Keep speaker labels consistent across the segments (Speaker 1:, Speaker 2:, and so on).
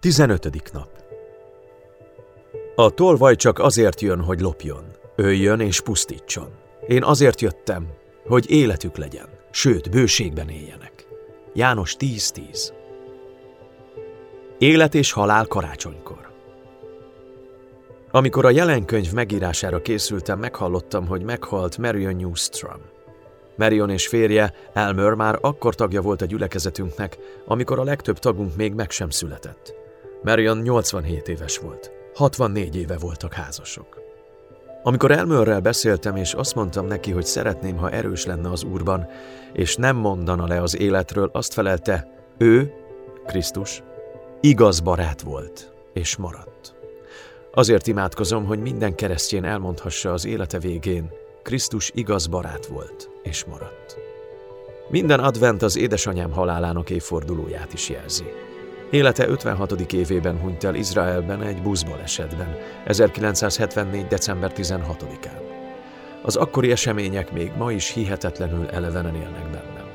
Speaker 1: 15. nap A tolvaj csak azért jön, hogy lopjon, öljön és pusztítson. Én azért jöttem, hogy életük legyen, sőt, bőségben éljenek. János 10.10 Élet és halál karácsonykor Amikor a jelenkönyv megírására készültem, meghallottam, hogy meghalt Marion Newstrom. Marion és férje, Elmer már akkor tagja volt a gyülekezetünknek, amikor a legtöbb tagunk még meg sem született. Marion 87 éves volt. 64 éve voltak házasok. Amikor Elmerrel beszéltem, és azt mondtam neki, hogy szeretném, ha erős lenne az Úrban, és nem mondana le az életről, azt felelte, ő, Krisztus, igaz barát volt, és maradt. Azért imádkozom, hogy minden keresztjén elmondhassa az élete végén, Krisztus igaz barát volt, és maradt. Minden advent az édesanyám halálának évfordulóját is jelzi. Élete 56. évében hunyt el Izraelben egy buszbalesetben, 1974. december 16-án. Az akkori események még ma is hihetetlenül elevenen élnek bennem.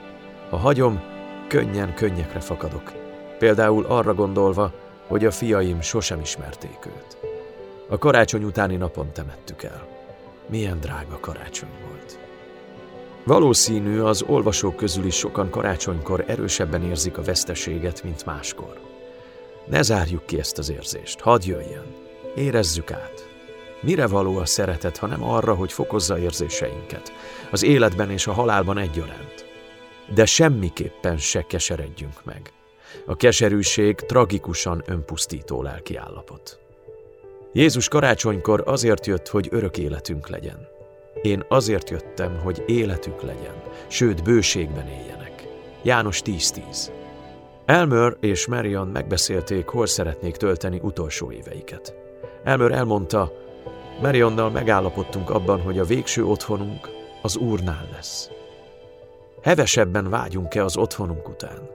Speaker 1: Ha hagyom, könnyen könnyekre fakadok. Például arra gondolva, hogy a fiaim sosem ismerték őt. A karácsony utáni napon temettük el. Milyen drága karácsony volt. Valószínű, az olvasók közül is sokan karácsonykor erősebben érzik a veszteséget, mint máskor. Ne zárjuk ki ezt az érzést, hadd jöjjön, érezzük át. Mire való a szeretet, ha nem arra, hogy fokozza érzéseinket, az életben és a halálban egyaránt. De semmiképpen se keseredjünk meg. A keserűség tragikusan önpusztító lelki állapot. Jézus karácsonykor azért jött, hogy örök életünk legyen. Én azért jöttem, hogy életük legyen, sőt bőségben éljenek. János 10.10 Elmer és Marion megbeszélték, hol szeretnék tölteni utolsó éveiket. Elmer elmondta, Marionnal megállapodtunk abban, hogy a végső otthonunk az Úrnál lesz. Hevesebben vágyunk-e az otthonunk után?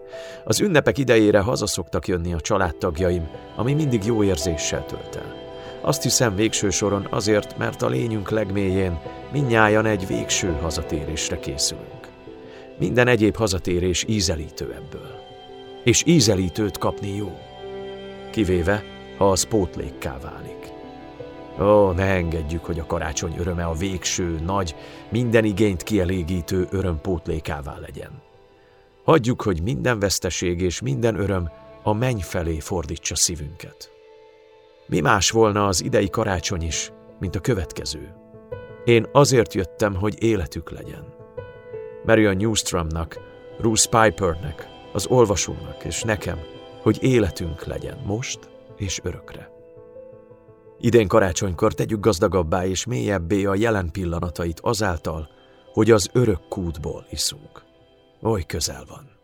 Speaker 1: Az ünnepek idejére hazaszoktak jönni a családtagjaim, ami mindig jó érzéssel tölt el. Azt hiszem végső soron azért, mert a lényünk legmélyén minnyájan egy végső hazatérésre készülünk. Minden egyéb hazatérés ízelítő ebből. És ízelítőt kapni jó. Kivéve, ha az pótlékká válik. Ó, ne engedjük, hogy a karácsony öröme a végső, nagy, minden igényt kielégítő öröm pótlékává legyen. Hagyjuk, hogy minden veszteség és minden öröm a menny felé fordítsa szívünket. Mi más volna az idei karácsony is, mint a következő? Én azért jöttem, hogy életük legyen. Marion Newstromnak, Bruce Pipernek, az olvasónak és nekem, hogy életünk legyen most és örökre. Idén karácsonykor tegyük gazdagabbá és mélyebbé a jelen pillanatait azáltal, hogy az örök kútból iszunk. Oly közel van.